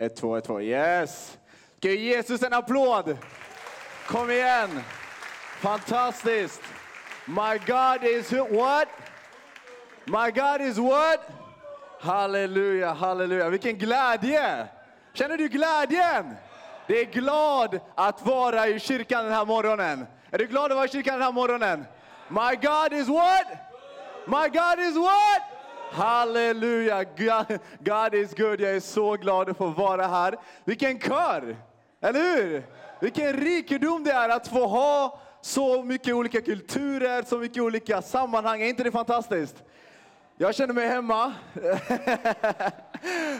Ett, två, ett, två. Yes! Ska vi ge Jesus en applåd? Kom igen! Fantastiskt! My God is what? My God is what? Halleluja, halleluja. Vilken glädje! Känner du glädjen? Det är glad att vara i kyrkan den här morgonen. Är du glad att vara i kyrkan den här morgonen? My God is what? My God is what? Halleluja, God, God is good. Jag är så glad att få vara här. Vilken kör! Eller hur? Vilken rikedom det är att få ha så mycket olika kulturer, så mycket olika sammanhang. Är inte det fantastiskt? Jag känner mig hemma.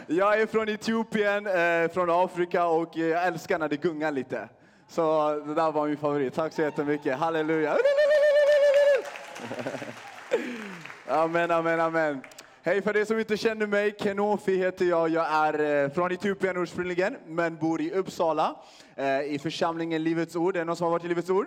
jag är från Etiopien, eh, från Afrika och jag älskar när det gungar lite. Så det där var min favorit. Tack så jättemycket. Halleluja. amen, amen, amen. Hej för er som inte känner mig, Kenofi heter jag. Jag är eh, från Etiopien ursprungligen, men bor i Uppsala eh, i församlingen Livets Ord. Är det någon som har varit i Livets Ord?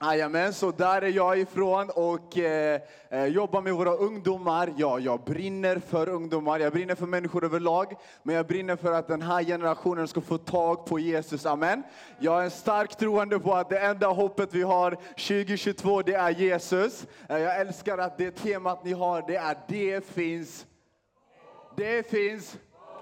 Jajamän, så där är jag ifrån och eh, eh, jobbar med våra ungdomar. Ja, jag brinner för ungdomar, jag brinner för människor överlag. Men jag brinner för att den här generationen ska få tag på Jesus, amen. Jag är en stark troende på att det enda hoppet vi har 2022, det är Jesus. Eh, jag älskar att det temat ni har, det är det finns. Det finns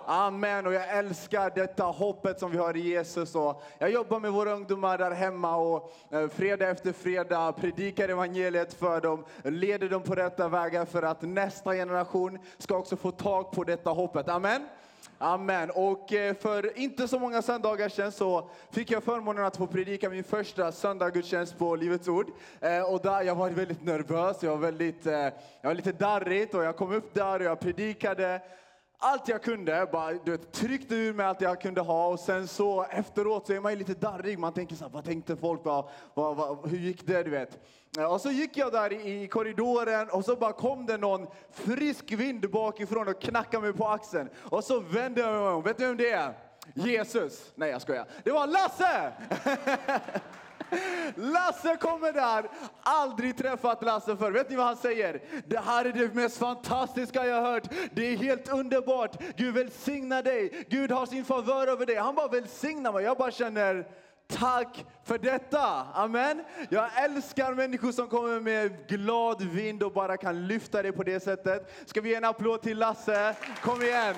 Amen, och jag älskar detta hoppet som vi har i Jesus. Och jag jobbar med våra ungdomar där hemma och eh, fredag efter fredag predikar evangeliet för dem, leder dem på rätta vägar för att nästa generation ska också få tag på detta hoppet. Amen. Amen. Och eh, för inte så många söndagar sedan så fick jag förmånen att få predika min första söndagsgudstjänst på Livets Ord. Eh, och där jag var väldigt nervös, jag var, väldigt, jag var lite darrigt och jag kom upp där och jag predikade allt jag kunde, bara du vet, tryckte ur mig allt jag kunde ha och sen så efteråt så är man ju lite darrig. Man tänker så här, vad tänkte folk? Vad, vad, vad, hur gick det? Du vet. Eh, och så gick jag där i korridoren och så bara kom det någon frisk vind bakifrån och knackade mig på axeln. Och så vände jag mig om. Vet du vem det är? Jesus! Nej jag skojar. Det var Lasse! Lasse kommer där, aldrig träffat Lasse förr. Vet ni vad han säger? Det här är det mest fantastiska jag har hört. Det är helt underbart. Gud välsigna dig. Gud har sin favör över dig. Han bara välsignar mig. Jag bara känner, Tack för detta. Amen. Jag älskar människor som kommer med glad vind och bara kan lyfta dig. på det sättet. Ska vi ge en applåd till Lasse? Kom igen.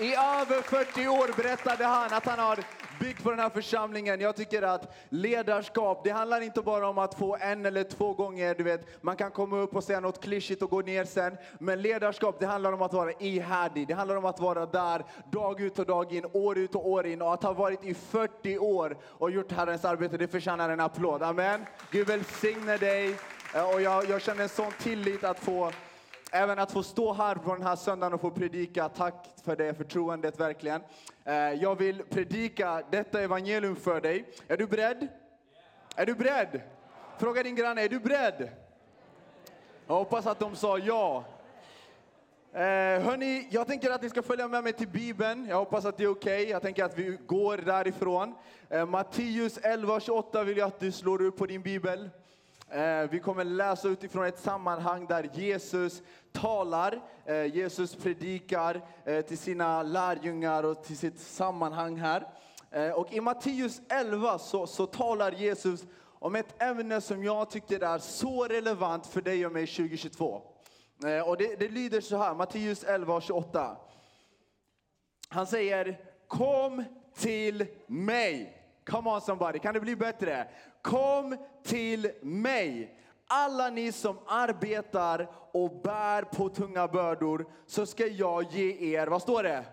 I över 40 år berättade han att han har byggt på den här församlingen. Jag tycker att ledarskap, det handlar inte bara om att få en eller två gånger, du vet, man kan komma upp och säga något klyschigt och gå ner sen. Men ledarskap, det handlar om att vara ihärdig. Det handlar om att vara där dag ut och dag in, år ut och år in. Och att ha varit i 40 år och gjort Herrens arbete, det förtjänar en applåd. Amen. Gud välsigne dig. Eh, och jag, jag känner en sån tillit att få även att få stå här på den här söndagen och få predika. Tack för det förtroendet verkligen. Eh, jag vill predika detta evangelium för dig. Är du beredd? Är du beredd? Fråga din granne, är du beredd? Jag hoppas att de sa ja. Eh, hörni, jag tänker att ni ska följa med mig till Bibeln. Jag hoppas att det är okej. Okay. Jag tänker att vi går därifrån. Eh, Matteus 11.28 vill jag att du slår upp på din bibel. Eh, vi kommer läsa utifrån ett sammanhang där Jesus talar, eh, Jesus predikar eh, till sina lärjungar och till sitt sammanhang här. Och i Matteus 11 så, så talar Jesus om ett ämne som jag tycker är så relevant för dig och mig 2022. Och det, det lyder så här, Matteus 11 och 28. Han säger, kom till mig. Come on somebody, kan det bli bättre? Kom till mig, alla ni som arbetar och bär på tunga bördor, så ska jag ge er, vad står det?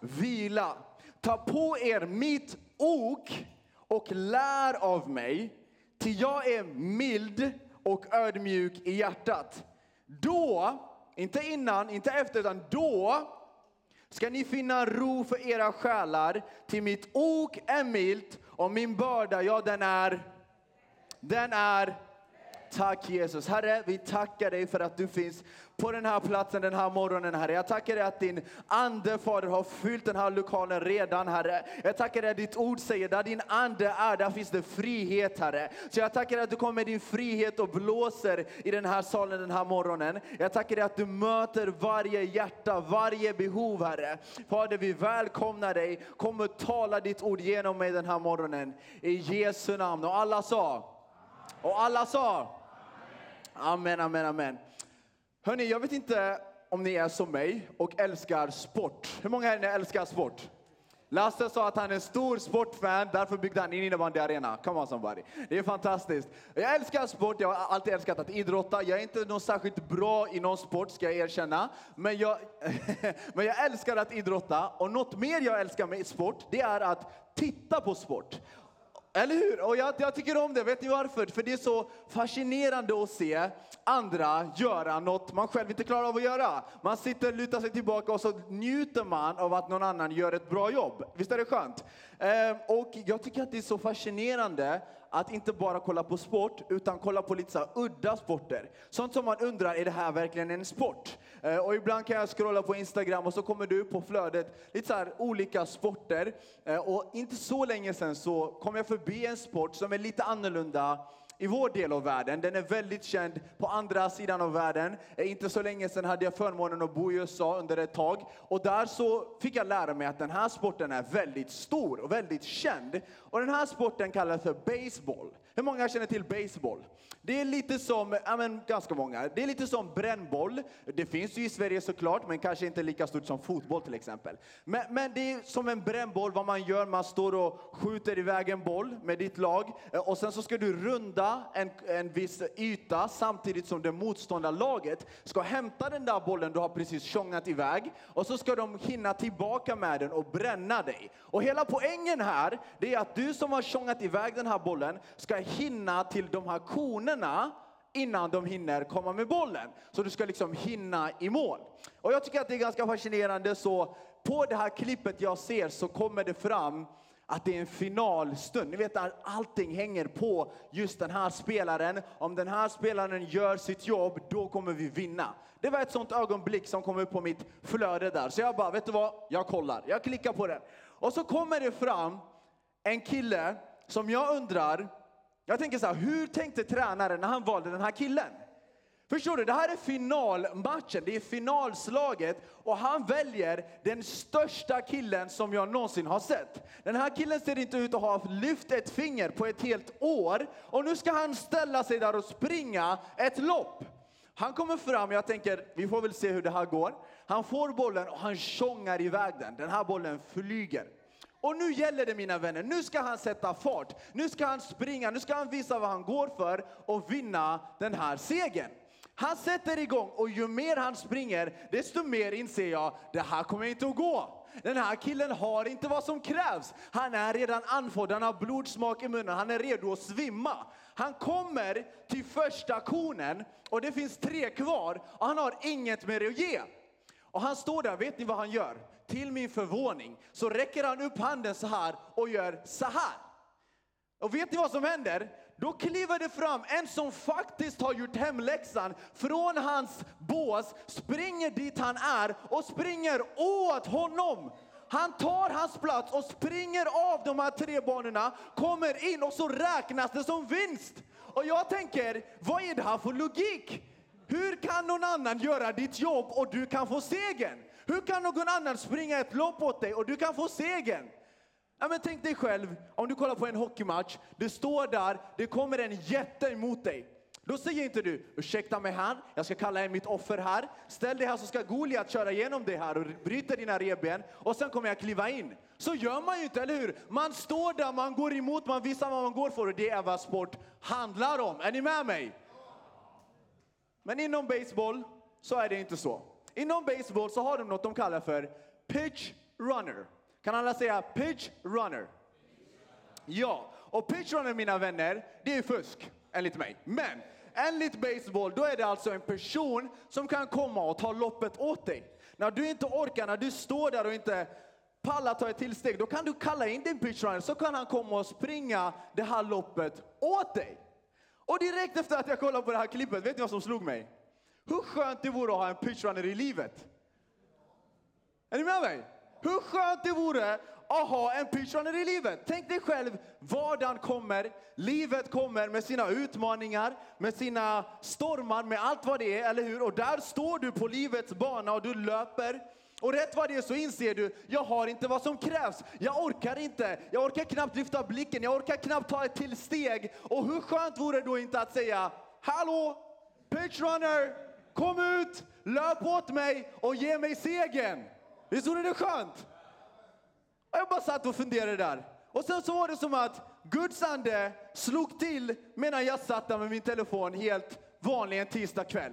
Vila. Ta på er mitt ok och lär av mig, till jag är mild och ödmjuk i hjärtat. Då, inte innan, inte efter, utan då ska ni finna ro för era själar, till mitt ok är milt och min börda, ja den är, den är. Tack Jesus. Herre, vi tackar dig för att du finns på den här platsen den här morgonen, Herre. Jag tackar dig att din ande, Fader, har fyllt den här lokalen redan, Herre. Jag tackar dig att ditt ord säger, där din ande är, där finns det frihet, Herre. Så jag tackar dig att du kommer med din frihet och blåser i den här salen den här morgonen. Jag tackar dig att du möter varje hjärta, varje behov, Herre. Fader, vi välkomnar dig. Kom och tala ditt ord genom mig den här morgonen. I Jesu namn. Och alla sa? Och alla sa? Amen, amen, amen. Hörni, jag vet inte om ni är som mig och älskar sport. Hur många här inne älskar sport? Lasse sa att han är en stor sportfan, därför byggde han en innebandyarena. Come on somebody. Det är fantastiskt. Jag älskar sport, jag har alltid älskat att idrotta. Jag är inte någon särskilt bra i någon sport, ska jag erkänna. Men jag, men jag älskar att idrotta. Och något mer jag älskar med sport, det är att titta på sport. Eller hur? Och jag, jag, tycker om det. Vet ni varför? För det är så fascinerande att se andra göra något man själv inte klarar av att göra. Man sitter, lutar sig tillbaka och så njuter man av att någon annan gör ett bra jobb. Visst är det skönt? Ehm, och jag tycker att det är så fascinerande att inte bara kolla på sport, utan kolla på lite så udda sporter. Sånt som man undrar, är det här verkligen en sport? Eh, och ibland kan jag scrolla på Instagram och så kommer du på flödet lite så olika sporter. Eh, och inte så länge sedan så kom jag förbi en sport som är lite annorlunda i vår del av världen. Den är väldigt känd på andra sidan av världen. Eh, inte så länge sedan hade jag förmånen att bo i USA under ett tag. Och där så fick jag lära mig att den här sporten är väldigt stor och väldigt känd. Och den här sporten kallas för baseball. Hur många känner till baseball? Det är lite som, ja men ganska många, det är lite som brännboll. Det finns ju i Sverige såklart, men kanske inte lika stort som fotboll till exempel. Men, men det är som en brännboll, vad man gör, man står och skjuter iväg en boll med ditt lag eh, och sen så ska du runda en, en viss yta samtidigt som det motståndarlaget ska hämta den där bollen du har precis tjongat iväg och så ska de hinna tillbaka med den och bränna dig. Och hela poängen här, det är att du som har tjongat iväg den här bollen ska hinna till de här konerna innan de hinner komma med bollen. Så du ska liksom hinna i mål. Och jag tycker att det är ganska fascinerande så på det här klippet jag ser så kommer det fram att det är en finalstund. Ni vet att allting hänger på just den här spelaren. Om den här spelaren gör sitt jobb, då kommer vi vinna. Det var ett sånt ögonblick som kom upp på mitt flöde där. Så jag bara, vet du vad? Jag kollar. Jag klickar på den. Och så kommer det fram en kille som jag undrar, jag tänker så här, hur tänkte tränaren när han valde den här killen? Förstår du? Det här är finalmatchen, det är finalslaget och han väljer den största killen som jag någonsin har sett. Den här killen ser inte ut att ha lyft ett finger på ett helt år och nu ska han ställa sig där och springa ett lopp. Han kommer fram, jag tänker, vi får väl se hur det här går. Han får bollen och han tjongar iväg den. Den här bollen flyger. Och nu gäller det mina vänner, nu ska han sätta fart. Nu ska han springa, nu ska han visa vad han går för och vinna den här segern. Han sätter igång och ju mer han springer, desto mer inser jag, det här kommer inte att gå. Den här killen har inte vad som krävs. Han är redan andfådd, han har blodsmak i munnen, han är redo att svimma. Han kommer till första konen och det finns tre kvar och han har inget mer att ge. Och han står där, vet ni vad han gör? Till min förvåning så räcker han upp handen så här och gör så här. Och vet ni vad som händer? Då kliver det fram en som faktiskt har gjort hemläxan från hans bås, springer dit han är och springer åt honom. Han tar hans plats och springer av de här tre banorna, kommer in och så räknas det som vinst. Och jag tänker, vad är det här för logik? Hur kan någon annan göra ditt jobb och du kan få segern? Hur kan någon annan springa ett lopp åt dig och du kan få segern? Ja, men tänk dig själv, om du kollar på en hockeymatch, du står där, det kommer en jätte emot dig. Då säger inte du, ursäkta mig här, jag ska kalla in mitt offer här. Ställ dig här så ska Goliat köra igenom dig här och bryta dina revben och sen kommer jag kliva in. Så gör man ju inte, eller hur? Man står där, man går emot, man visar vad man går för och det är vad sport handlar om. Är ni med mig? Men inom baseball så är det inte så. Inom baseball så har de något de kallar för pitch runner. Kan alla säga pitch runner? Ja, och pitch runner mina vänner, det är fusk enligt mig. Men enligt baseball, då är det alltså en person som kan komma och ta loppet åt dig. När du inte orkar, när du står där och inte pallar ta ett tillsteg, då kan du kalla in din pitch runner så kan han komma och springa det här loppet åt dig. Och direkt efter att jag kollade på det här klippet, vet ni vad som slog mig? Hur skönt det vore att ha en pitchrunner i livet. Är ni med mig? Hur skönt det vore att ha en pitchrunner i livet. Tänk dig själv, vardagen kommer, livet kommer med sina utmaningar, med sina stormar, med allt vad det är, eller hur? Och där står du på livets bana och du löper. Och rätt vad det är så inser du, jag har inte vad som krävs. Jag orkar inte. Jag orkar knappt lyfta blicken. Jag orkar knappt ta ett till steg. Och hur skönt vore det då inte att säga, hallå, pitchrunner, kom ut, löp åt mig och ge mig segern. Visst vore det skönt? Och jag bara satt och funderade där. Och sen så var det som att Guds ande slog till medan jag satt där med min telefon helt vanlig en tisdag kväll.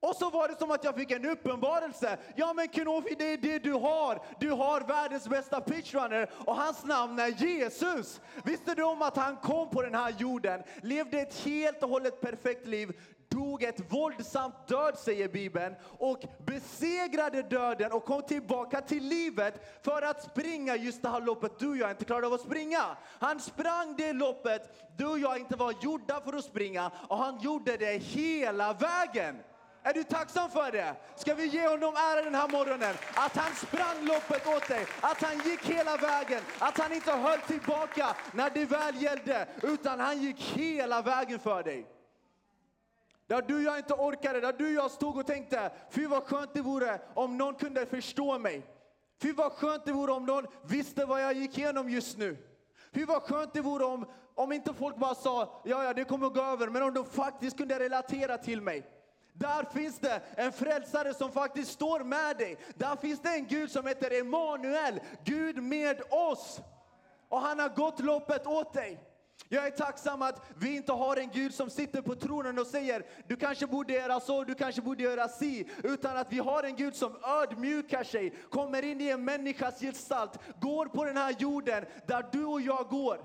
Och så var det som att jag fick en uppenbarelse. Ja men Kenofi, det är det du har. Du har världens bästa pitchrunner och hans namn är Jesus. Visste du om att han kom på den här jorden, levde ett helt och hållet perfekt liv, dog ett våldsamt död, säger Bibeln, och besegrade döden och kom tillbaka till livet för att springa just det här loppet du och jag inte klarade av att springa. Han sprang det loppet du och jag inte var gjorda för att springa och han gjorde det hela vägen. Är du tacksam för det? Ska vi ge honom ära den här morgonen? Att han sprang loppet åt dig, att han gick hela vägen, att han inte höll tillbaka när det väl gällde, utan han gick hela vägen för dig. Där du och jag inte orkade, där du och jag stod och tänkte, fy vad skönt det vore om någon kunde förstå mig. Fy vad skönt det vore om någon visste vad jag gick igenom just nu. Fy vad skönt det vore om, om inte folk bara sa, ja ja det kommer att gå över, men om de faktiskt kunde relatera till mig. Där finns det en frälsare som faktiskt står med dig. Där finns det en Gud som heter Emanuel, Gud med oss. Och han har gått loppet åt dig. Jag är tacksam att vi inte har en Gud som sitter på tronen och säger du kanske borde göra så, du kanske borde göra si. Utan att vi har en Gud som ödmjukar sig, kommer in i en människas gestalt, går på den här jorden där du och jag går.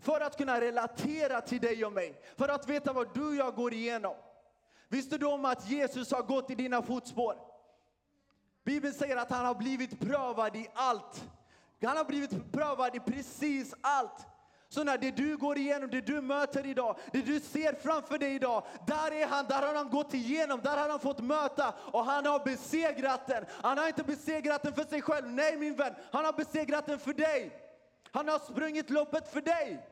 För att kunna relatera till dig och mig, för att veta vad du och jag går igenom. Visste du om att Jesus har gått i dina fotspår? Bibeln säger att han har blivit prövad i allt. Han har blivit prövad i precis allt. Så när det du går igenom, det du möter idag, det du ser framför dig idag, där är han, där har han gått igenom, där har han fått möta och han har besegrat den. Han har inte besegrat den för sig själv, nej min vän, han har besegrat den för dig. Han har sprungit loppet för dig.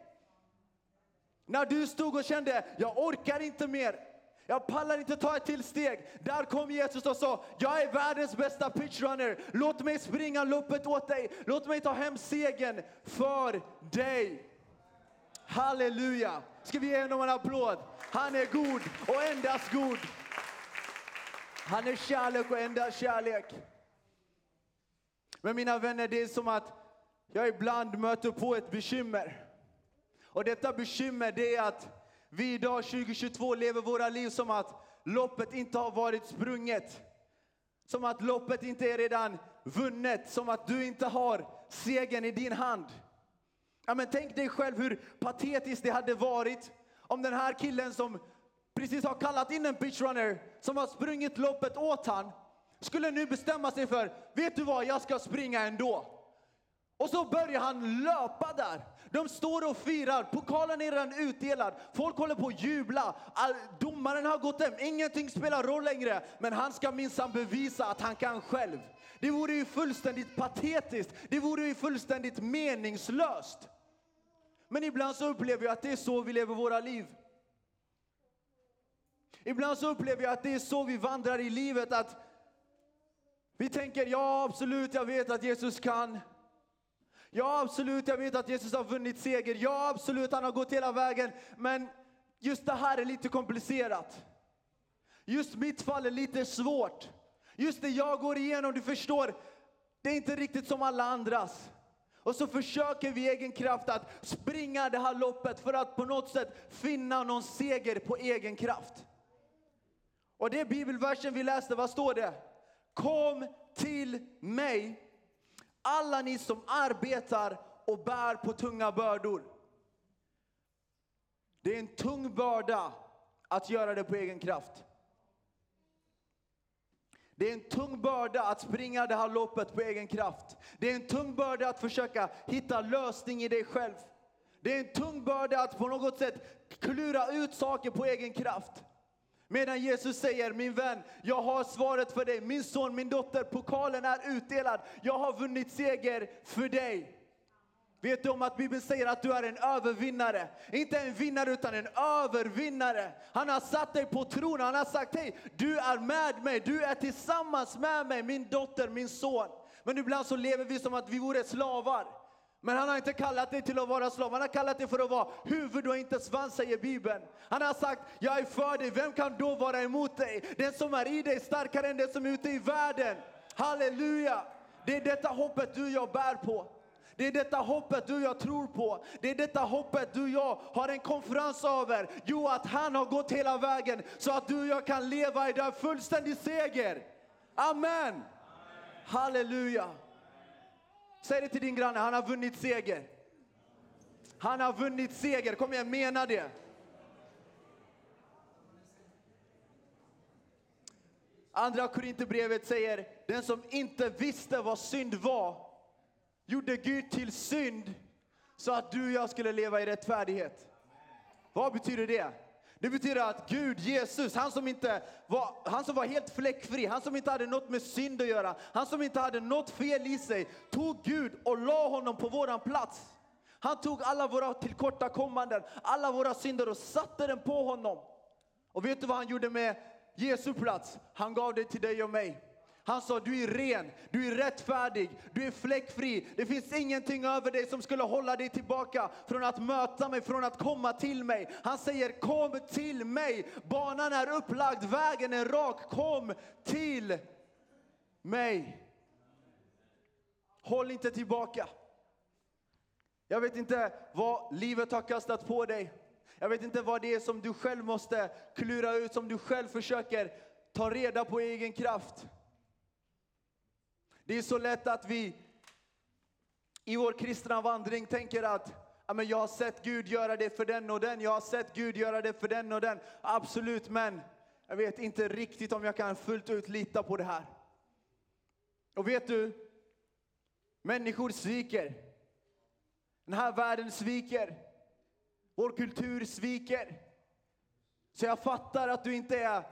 När du stod och kände, jag orkar inte mer, jag pallar inte ta ett till steg. Där kom Jesus och sa, jag är världens bästa pitchrunner. Låt mig springa loppet åt dig. Låt mig ta hem segern för dig. Halleluja! Ska vi ge honom en applåd? Han är god och endast god. Han är kärlek och endast kärlek. Men mina vänner, det är som att jag ibland möter på ett bekymmer. Och detta bekymmer det är att vi idag 2022 lever våra liv som att loppet inte har varit sprunget. Som att loppet inte är redan vunnet, som att du inte har segern i din hand. Ja, men tänk dig själv hur patetiskt det hade varit om den här killen som precis har kallat in en pitchrunner, som har sprungit loppet åt han, skulle nu bestämma sig för, vet du vad, jag ska springa ändå. Och så börjar han löpa där. De står och firar, pokalen är redan utdelad, folk håller på att jubla. All, domaren har gått hem, ingenting spelar roll längre. Men han ska minsann bevisa att han kan själv. Det vore ju fullständigt patetiskt, det vore ju fullständigt meningslöst. Men ibland så upplever jag att det är så vi lever våra liv. Ibland så upplever jag att det är så vi vandrar i livet, att vi tänker ja absolut, jag vet att Jesus kan. Ja, absolut, jag vet att Jesus har vunnit seger. Ja, absolut, han har gått hela vägen. Men just det här är lite komplicerat. Just mitt fall är lite svårt. Just det jag går igenom, du förstår, det är inte riktigt som alla andras. Och så försöker vi egen kraft att springa det här loppet för att på något sätt finna någon seger på egen kraft. Och det bibelversen vi läste, vad står det? Kom till mig alla ni som arbetar och bär på tunga bördor. Det är en tung börda att göra det på egen kraft. Det är en tung börda att springa det här loppet på egen kraft. Det är en tung börda att försöka hitta lösning i dig själv. Det är en tung börda att på något sätt klura ut saker på egen kraft. Medan Jesus säger, min vän, jag har svaret för dig. Min son, min dotter, pokalen är utdelad. Jag har vunnit seger för dig. Vet du om att Bibeln säger att du är en övervinnare? Inte en vinnare utan en övervinnare. Han har satt dig på tronen, han har sagt hej, du är med mig, du är tillsammans med mig, min dotter, min son. Men ibland så lever vi som att vi vore slavar. Men han har inte kallat dig till att vara slav, han har kallat dig för att vara huvud och inte svans, säger Bibeln. Han har sagt, jag är för dig, vem kan då vara emot dig? Den som är i dig är starkare än den som är ute i världen. Halleluja! Det är detta hoppet du och jag bär på. Det är detta hoppet du och jag tror på. Det är detta hoppet du och jag har en konferens över. Jo, att han har gått hela vägen så att du och jag kan leva i den fullständig seger. Amen. Amen. Halleluja. Säg det till din granne, han har vunnit seger. Han har vunnit seger, kom igen, mena det. Andra Korinthierbrevet säger, den som inte visste vad synd var, gjorde Gud till synd så att du och jag skulle leva i rättfärdighet. Vad betyder det? Det betyder att Gud, Jesus, han som, inte var, han som var helt fläckfri, han som inte hade något med synd att göra, han som inte hade något fel i sig, tog Gud och la honom på våran plats. Han tog alla våra tillkortakommanden, alla våra synder och satte den på honom. Och vet du vad han gjorde med Jesu plats? Han gav det till dig och mig. Han sa, du är ren, du är rättfärdig, du är fläckfri. Det finns ingenting över dig som skulle hålla dig tillbaka från att möta mig, från att komma till mig. Han säger, kom till mig. Banan är upplagd, vägen är rak. Kom till mig. Håll inte tillbaka. Jag vet inte vad livet har kastat på dig. Jag vet inte vad det är som du själv måste klura ut, som du själv försöker ta reda på i egen kraft. Det är så lätt att vi i vår kristna vandring tänker att men jag har sett Gud göra det för den och den, jag har sett Gud göra det för den och den. Absolut, men jag vet inte riktigt om jag kan fullt ut lita på det här. Och vet du, människor sviker. Den här världen sviker. Vår kultur sviker. Så jag fattar att du inte är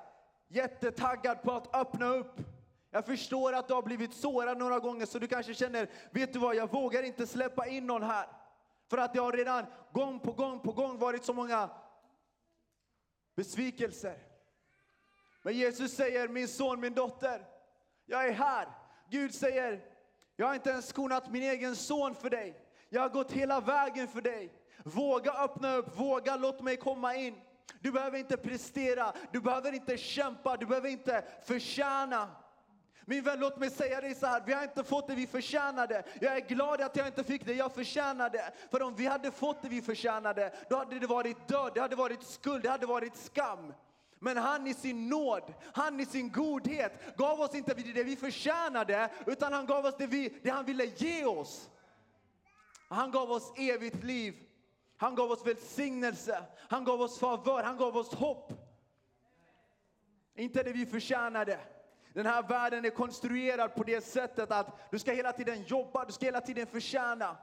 jättetaggad på att öppna upp jag förstår att du har blivit sårad några gånger så du kanske känner, vet du vad, jag vågar inte släppa in någon här. För att det har redan gång på gång på gång varit så många besvikelser. Men Jesus säger, min son, min dotter, jag är här. Gud säger, jag har inte ens skonat min egen son för dig. Jag har gått hela vägen för dig. Våga öppna upp, våga låt mig komma in. Du behöver inte prestera, du behöver inte kämpa, du behöver inte förtjäna. Min vän, låt mig säga dig så här, vi har inte fått det vi förtjänade. Jag är glad att jag inte fick det jag förtjänade. För om vi hade fått det vi förtjänade, då hade det varit död, det hade varit skuld, det hade varit skam. Men han i sin nåd, han i sin godhet gav oss inte det vi förtjänade, utan han gav oss det, vi, det han ville ge oss. Han gav oss evigt liv. Han gav oss välsignelse, han gav oss favör, han gav oss hopp. Inte det vi förtjänade. Den här världen är konstruerad på det sättet att du ska hela tiden jobba, du ska hela tiden förtjäna.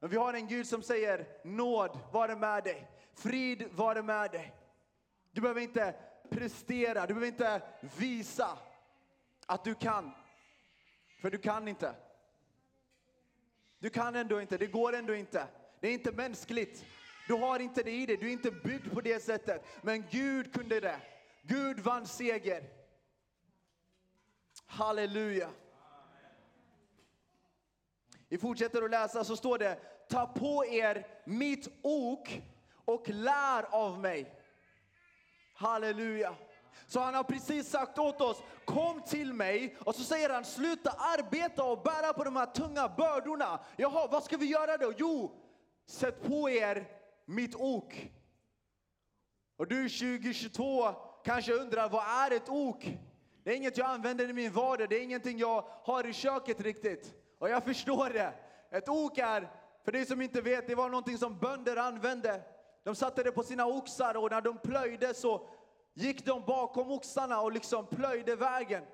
Men vi har en Gud som säger nåd vare med dig, frid vare med dig. Du behöver inte prestera, du behöver inte visa att du kan. För du kan inte. Du kan ändå inte, det går ändå inte. Det är inte mänskligt. Du har inte det i dig, du är inte byggd på det sättet. Men Gud kunde det. Gud vann seger. Halleluja. Vi fortsätter att läsa så står det, ta på er mitt ok och lär av mig. Halleluja. Så han har precis sagt åt oss, kom till mig. Och så säger han, sluta arbeta och bära på de här tunga bördorna. Jaha, vad ska vi göra då? Jo, sätt på er mitt ok. Och du 2022 kanske undrar, vad är ett ok? Det är inget jag använder i min vardag, det är ingenting jag har i köket riktigt. Och jag förstår det. Ett ok är, för dig som inte vet, det var någonting som bönder använde. De satte det på sina oxar och när de plöjde så gick de bakom oxarna och liksom plöjde vägen.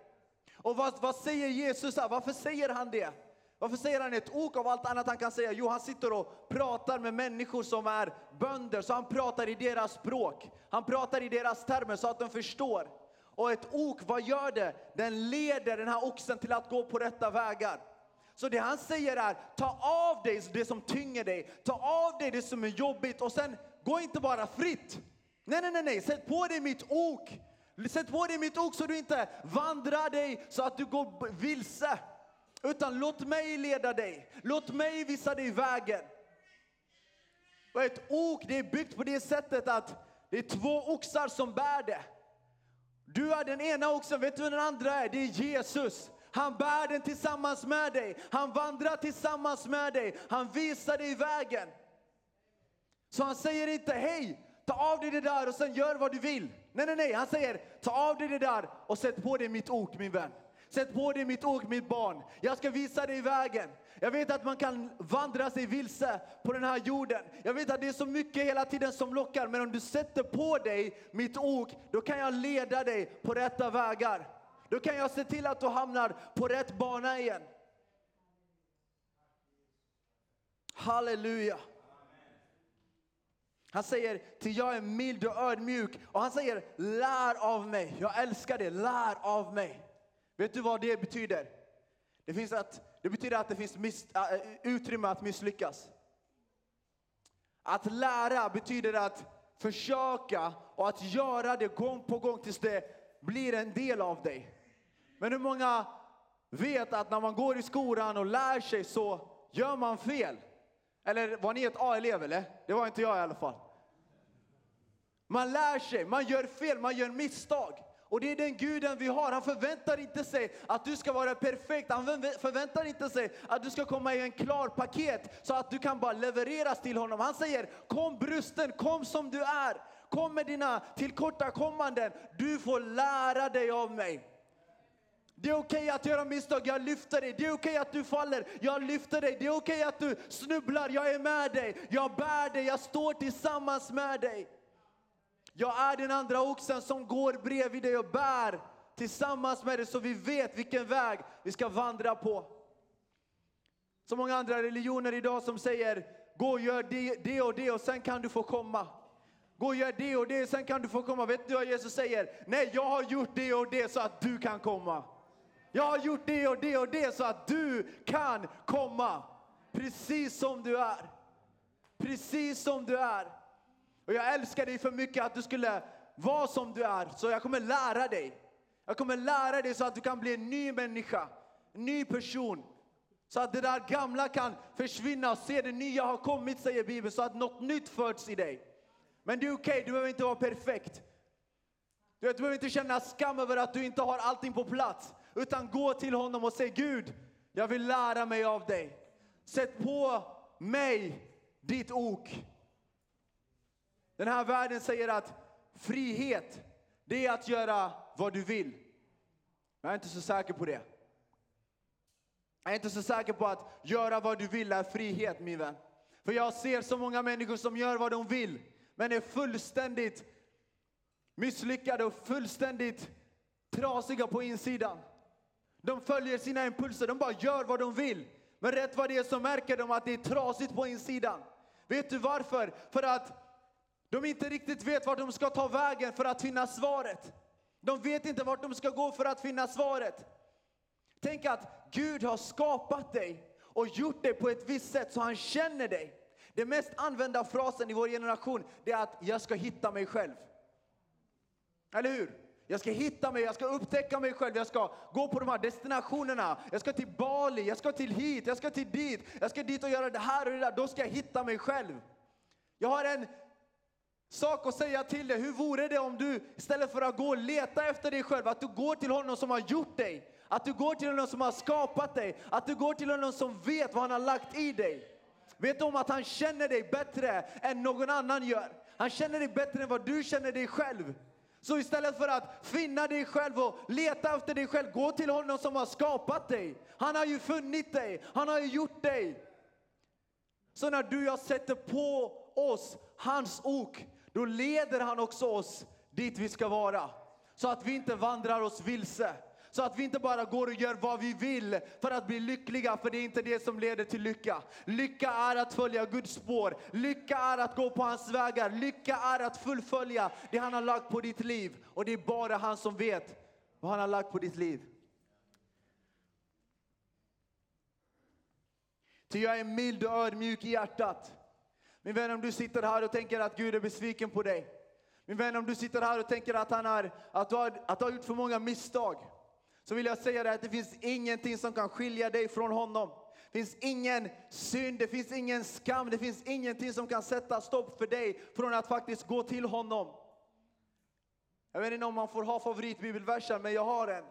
Och vad, vad säger Jesus här? Varför säger han det? Varför säger han ett ok av allt annat han kan säga? Jo, han sitter och pratar med människor som är bönder, så han pratar i deras språk. Han pratar i deras termer så att de förstår. Och ett ok, vad gör det? Den leder den här oxen till att gå på rätta vägar. Så det han säger är, ta av dig det som tynger dig, ta av dig det som är jobbigt och sen gå inte bara fritt. Nej, nej, nej, nej, sätt på dig mitt ok. Sätt på dig mitt ok så du inte vandrar dig så att du går vilse. Utan låt mig leda dig, låt mig visa dig vägen. Och ett ok det är byggt på det sättet att det är två oxar som bär det. Du är den ena oxen, vet du vem den andra är? Det är Jesus. Han bär den tillsammans med dig. Han vandrar tillsammans med dig. Han visar dig vägen. Så han säger inte hej, ta av dig det där och sen gör vad du vill. Nej, nej, nej. Han säger ta av dig det där och sätt på dig mitt ok min vän. Sätt på dig mitt ok mitt barn. Jag ska visa dig vägen. Jag vet att man kan vandra sig vilse på den här jorden. Jag vet att det är så mycket hela tiden som lockar. Men om du sätter på dig mitt ok, då kan jag leda dig på rätta vägar. Då kan jag se till att du hamnar på rätt bana igen. Halleluja. Han säger till jag är mild och ödmjuk och han säger lär av mig. Jag älskar det, lär av mig. Vet du vad det betyder? Det, finns att, det betyder att det finns miss, äh, utrymme att misslyckas. Att lära betyder att försöka och att göra det gång på gång tills det blir en del av dig. Men hur många vet att när man går i skolan och lär sig så gör man fel? Eller var ni ett A-elev eller? Det var inte jag i alla fall. Man lär sig, man gör fel, man gör misstag. Och det är den guden vi har. Han förväntar inte sig att du ska vara perfekt. Han förväntar inte sig att du ska komma i en klar paket så att du kan bara levereras till honom. Han säger kom brusten, kom som du är. Kom med dina tillkortakommanden. Du får lära dig av mig. Det är okej okay att göra misstag, jag lyfter dig. Det är okej okay att du faller, jag lyfter dig. Det är okej okay att du snubblar, jag är med dig. Jag bär dig, jag står tillsammans med dig. Jag är den andra oxen som går bredvid dig och bär tillsammans med dig så vi vet vilken väg vi ska vandra på. Så många andra religioner idag som säger gå och gör det, det och det och sen kan du få komma. Gå och gör det och det, sen kan du få komma. Vet du vad Jesus säger? Nej, jag har gjort det och det så att du kan komma. Jag har gjort det och det och det så att du kan komma. Precis som du är. Precis som du är. Och jag älskar dig för mycket att du skulle vara som du är. Så jag kommer lära dig. Jag kommer lära dig så att du kan bli en ny människa. En ny person. Så att det där gamla kan försvinna och se det nya har kommit, säger Bibeln. Så att något nytt föds i dig. Men det är okej, okay, du behöver inte vara perfekt. Du, vet, du behöver inte känna skam över att du inte har allting på plats. Utan gå till honom och säg Gud, jag vill lära mig av dig. Sätt på mig ditt ok. Den här världen säger att frihet, det är att göra vad du vill. Jag är inte så säker på det. Jag är inte så säker på att göra vad du vill är frihet, min vän. För jag ser så många människor som gör vad de vill, men är fullständigt misslyckade och fullständigt trasiga på insidan. De följer sina impulser, de bara gör vad de vill. Men rätt vad det är så märker de att det är trasigt på insidan. Vet du varför? För att de inte riktigt vet vart de ska ta vägen för att finna svaret. De vet inte vart de ska gå för att finna svaret. Tänk att Gud har skapat dig och gjort dig på ett visst sätt så han känner dig. Den mest använda frasen i vår generation är att jag ska hitta mig själv. Eller hur? Jag ska hitta mig, jag ska upptäcka mig själv, jag ska gå på de här destinationerna. Jag ska till Bali, jag ska till hit, jag ska till dit, jag ska dit och göra det här och det där. Då ska jag hitta mig själv. Jag har en sak att säga till dig. Hur vore det om du istället för att gå och leta efter dig själv, att du går till honom som har gjort dig. Att du går till honom som har skapat dig. Att du går till honom som vet vad han har lagt i dig. Vet du om att han känner dig bättre än någon annan gör? Han känner dig bättre än vad du känner dig själv. Så istället för att finna dig själv och leta efter dig själv, gå till honom som har skapat dig. Han har ju funnit dig, han har ju gjort dig. Så när du och jag sätter på oss hans ok, då leder han också oss dit vi ska vara. Så att vi inte vandrar oss vilse. Så att vi inte bara går och gör vad vi vill för att bli lyckliga, för det är inte det som leder till lycka. Lycka är att följa Guds spår. Lycka är att gå på hans vägar. Lycka är att fullfölja det han har lagt på ditt liv. Och det är bara han som vet vad han har lagt på ditt liv. Ty jag är mild och ödmjuk i hjärtat. Min vän, om du sitter här och tänker att Gud är besviken på dig. Min vän, om du sitter här och tänker att, han är, att, du har, att du har gjort för många misstag. Så vill jag säga dig att det finns ingenting som kan skilja dig från honom. Det finns ingen synd, det finns ingen skam, det finns ingenting som kan sätta stopp för dig från att faktiskt gå till honom. Jag vet inte om man får ha favoritbibelversen, men jag har en.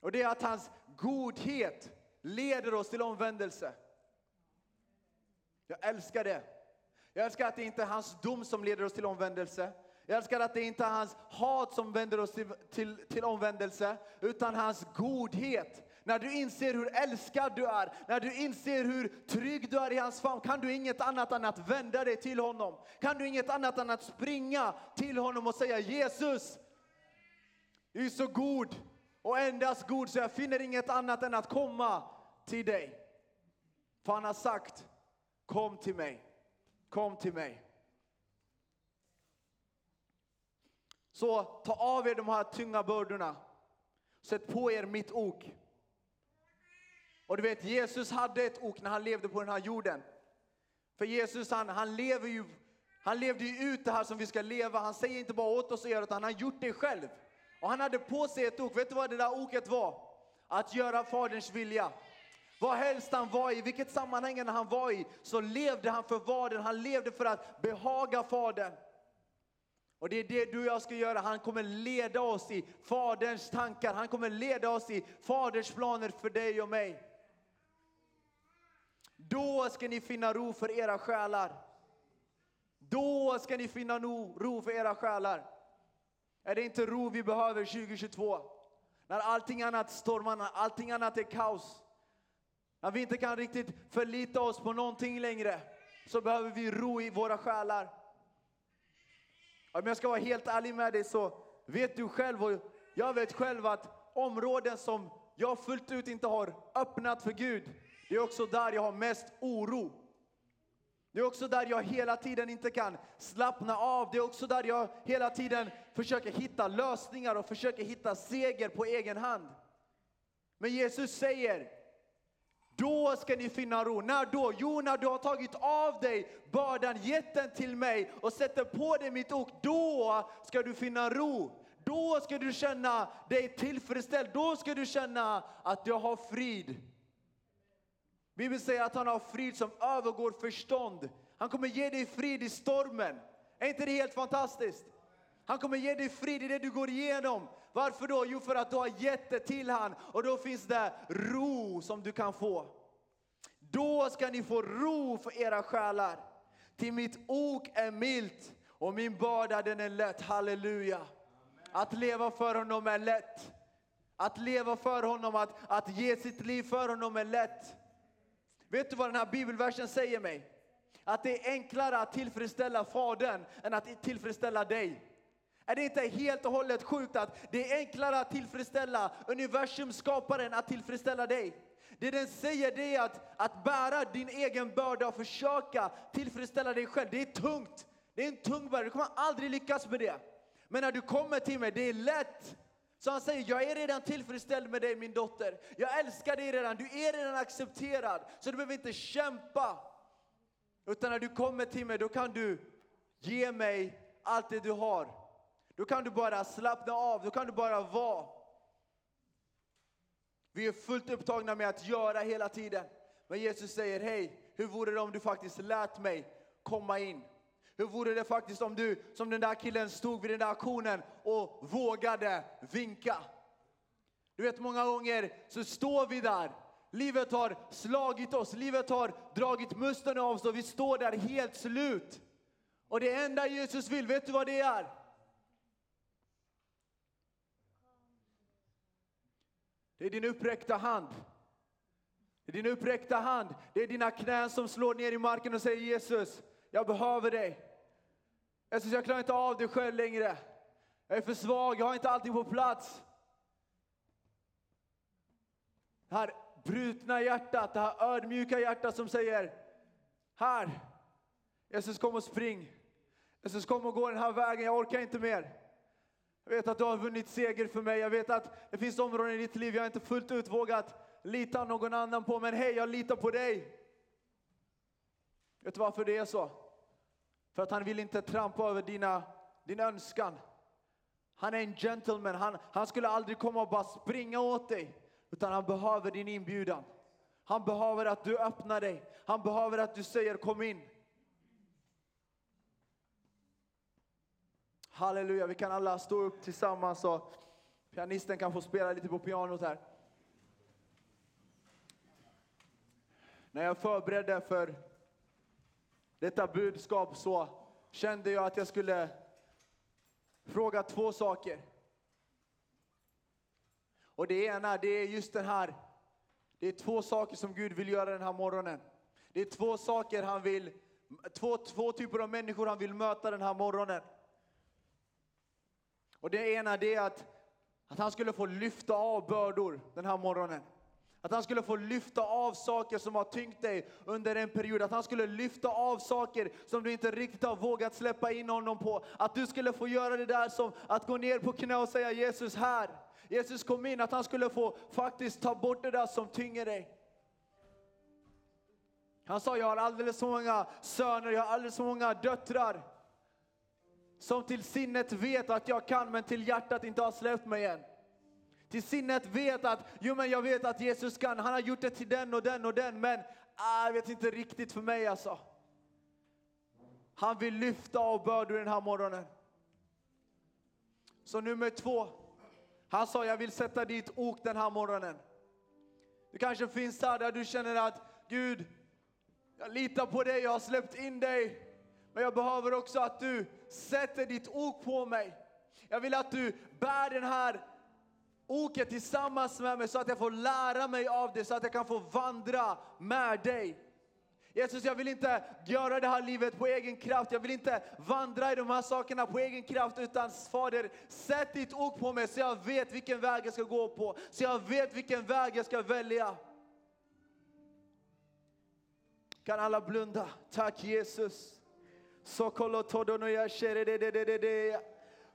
Och det är att hans godhet leder oss till omvändelse. Jag älskar det. Jag älskar att det inte är hans dom som leder oss till omvändelse. Jag älskar att det inte är hans hat som vänder oss till, till, till omvändelse, utan hans godhet. När du inser hur älskad du är, när du inser hur trygg du är i hans famn, kan du inget annat än att vända dig till honom. Kan du inget annat än att springa till honom och säga Jesus, du är så god och endast god så jag finner inget annat än att komma till dig. För han har sagt, kom till mig, kom till mig. Så ta av er de här tunga bördorna. Sätt på er mitt ok. Och du vet, Jesus hade ett ok när han levde på den här jorden. För Jesus, han, han, lever ju, han levde ju ut det här som vi ska leva. Han säger inte bara åt oss att göra utan han har gjort det själv. Och han hade på sig ett ok. Vet du vad det där oket var? Att göra Faderns vilja. Vad helst han var i, vilket sammanhang han var i, så levde han för Fadern. Han levde för att behaga Fadern. Och det är det du och jag ska göra. Han kommer leda oss i Faderns tankar. Han kommer leda oss i Faderns planer för dig och mig. Då ska ni finna ro för era själar. Då ska ni finna ro för era själar. Är det inte ro vi behöver 2022? När allting annat stormar, när allting annat är kaos. När vi inte kan riktigt förlita oss på någonting längre, så behöver vi ro i våra själar. Om jag ska vara helt ärlig med dig så vet du själv och jag vet själv att områden som jag fullt ut inte har öppnat för Gud, det är också där jag har mest oro. Det är också där jag hela tiden inte kan slappna av. Det är också där jag hela tiden försöker hitta lösningar och försöker hitta seger på egen hand. Men Jesus säger, då ska ni finna ro. När då? Jo, när du har tagit av dig bördan, gett den till mig och sätter på dig mitt ok. Då ska du finna ro. Då ska du känna dig tillfredsställd. Då ska du känna att du har frid. Bibeln säger att han har frid som övergår förstånd. Han kommer ge dig frid i stormen. Är inte det helt fantastiskt? Han kommer ge dig frid i det du går igenom. Varför då? Jo, för att du har gett det till han och då finns det ro som du kan få. Då ska ni få ro för era själar. Till mitt ok är milt och min börda den är lätt. Halleluja. Att leva för honom är lätt. Att leva för honom, att, att ge sitt liv för honom är lätt. Vet du vad den här bibelversen säger mig? Att det är enklare att tillfredsställa Fadern än att tillfredsställa dig. Är det inte helt och hållet sjukt att det är enklare att tillfredsställa universums skaparen att tillfredsställa dig? Det den säger det är att, att bära din egen börda och försöka tillfredsställa dig själv, det är tungt. Det är en tung börda, du kommer aldrig lyckas med det. Men när du kommer till mig, det är lätt. Så han säger, jag är redan tillfredsställd med dig min dotter. Jag älskar dig redan, du är redan accepterad. Så du behöver inte kämpa. Utan när du kommer till mig, då kan du ge mig allt det du har. Då kan du bara slappna av, då kan du bara vara. Vi är fullt upptagna med att göra hela tiden. Men Jesus säger, hej, hur vore det om du faktiskt lät mig komma in? Hur vore det faktiskt om du, som den där killen, stod vid den där auktionen och vågade vinka? Du vet, många gånger så står vi där. Livet har slagit oss, livet har dragit musten av oss och vi står där helt slut. Och det enda Jesus vill, vet du vad det är? Det är din uppräckta hand. Det är din uppräckta hand. Det är dina knän som slår ner i marken och säger Jesus, jag behöver dig. Jesus, jag klarar inte av det själv längre. Jag är för svag, jag har inte allting på plats. Det här brutna hjärtat, det här ödmjuka hjärtat som säger Här, Jesus kom och spring. Jesus kom och gå den här vägen, jag orkar inte mer. Jag vet att du har vunnit seger för mig. Jag vet att det finns områden i ditt liv jag inte fullt ut vågat lita någon annan på. Men hej, jag litar på dig. Vet du varför det är så? För att han vill inte trampa över dina, din önskan. Han är en gentleman. Han, han skulle aldrig komma och bara springa åt dig. Utan han behöver din inbjudan. Han behöver att du öppnar dig. Han behöver att du säger kom in. Halleluja, vi kan alla stå upp tillsammans och pianisten kan få spela lite på pianot här. När jag förberedde för detta budskap så kände jag att jag skulle fråga två saker. Och det ena, det är just den här, det är två saker som Gud vill göra den här morgonen. Det är två saker han vill, två, två typer av människor han vill möta den här morgonen. Och det ena det är att, att han skulle få lyfta av bördor den här morgonen. Att han skulle få lyfta av saker som har tyngt dig under en period. Att han skulle lyfta av saker som du inte riktigt har vågat släppa in honom på. Att du skulle få göra det där som att gå ner på knä och säga Jesus här. Jesus kom in, att han skulle få faktiskt ta bort det där som tynger dig. Han sa, jag har alldeles för många söner, jag har alldeles för många döttrar. Som till sinnet vet att jag kan, men till hjärtat inte har släppt mig än. Till sinnet vet att, jo men jag vet att Jesus kan, han har gjort det till den och den och den, men ah, jag vet inte riktigt för mig alltså. Han vill lyfta av bördor den här morgonen. Så nummer två, han sa jag vill sätta dit ok den här morgonen. Du kanske finns här där du känner att Gud, jag litar på dig, jag har släppt in dig. Men jag behöver också att du sätter ditt ok på mig. Jag vill att du bär den här oket tillsammans med mig så att jag får lära mig av det, så att jag kan få vandra med dig. Jesus, jag vill inte göra det här livet på egen kraft. Jag vill inte vandra i de här sakerna på egen kraft. Utan Fader, sätt ditt ok på mig så jag vet vilken väg jag ska gå på. Så jag vet vilken väg jag ska välja. Kan alla blunda? Tack Jesus.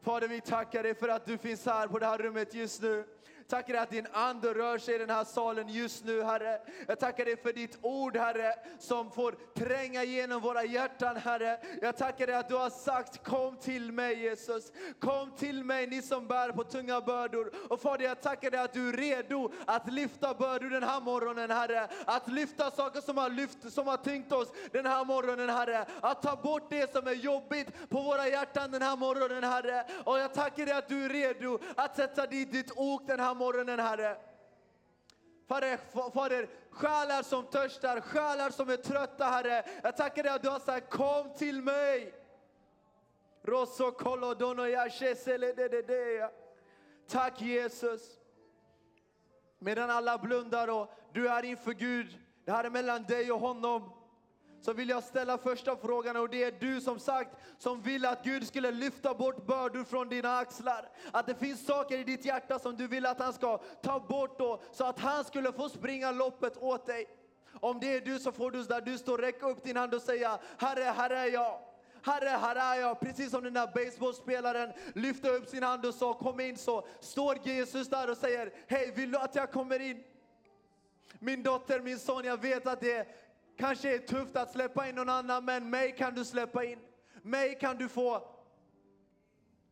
Fader, vi tackar dig för att du finns här på det här rummet just nu. Tackar dig att din ande rör sig i den här salen just nu, Herre. Jag tackar dig för ditt ord, Herre, som får tränga igenom våra hjärtan, Herre. Jag tackar dig att du har sagt kom till mig, Jesus. Kom till mig, ni som bär på tunga bördor. Och Fader, jag tackar dig att du är redo att lyfta bördor den här morgonen, Herre. Att lyfta saker som har, lyft, som har tyngt oss den här morgonen, Herre. Att ta bort det som är jobbigt på våra hjärtan den här morgonen, Herre. Och jag tackar dig att du är redo att sätta dit ditt ok den här morgonen, Herre. Fader, fader, själar som törstar, själar som är trötta, Herre. Jag tackar dig att du har sagt kom till mig. Tack Jesus. Medan alla blundar och du är inför Gud, det här är mellan dig och honom så vill jag ställa första frågan och det är du som sagt som vill att Gud skulle lyfta bort bördor från dina axlar. Att det finns saker i ditt hjärta som du vill att han ska ta bort då, så att han skulle få springa loppet åt dig. Om det är du så får du där du står räcka upp din hand och säga Herre, här är jag. Herre, här är jag. Precis som den där baseballspelaren lyfte upp sin hand och sa kom in så står Jesus där och säger Hej, vill du att jag kommer in? Min dotter, min son, jag vet att det kanske är tufft att släppa in någon annan, men mig kan du släppa in. Mig kan du få